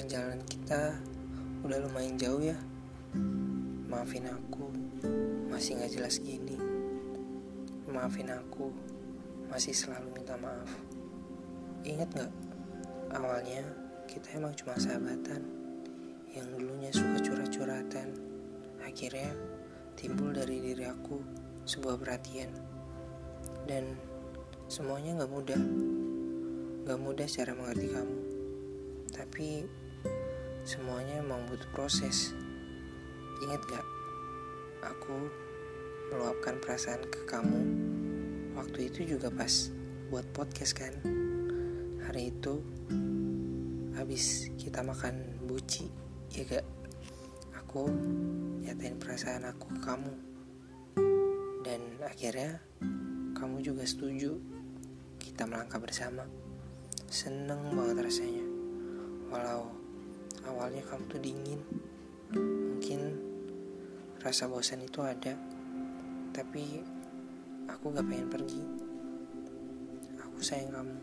perjalanan kita udah lumayan jauh ya. Maafin aku, masih gak jelas gini. Maafin aku, masih selalu minta maaf. Ingat gak, awalnya kita emang cuma sahabatan yang dulunya suka curhat-curhatan. Akhirnya timbul dari diri aku sebuah perhatian. Dan semuanya gak mudah. Gak mudah cara mengerti kamu. Tapi semuanya emang butuh proses. Ingat gak? Aku meluapkan perasaan ke kamu. Waktu itu juga pas buat podcast kan. Hari itu habis kita makan buci ya gak? Aku nyatain perasaan aku ke kamu. Dan akhirnya kamu juga setuju kita melangkah bersama. Seneng banget rasanya awalnya kamu tuh dingin mungkin rasa bosan itu ada. Tapi aku gak pengen pergi. Aku sayang kamu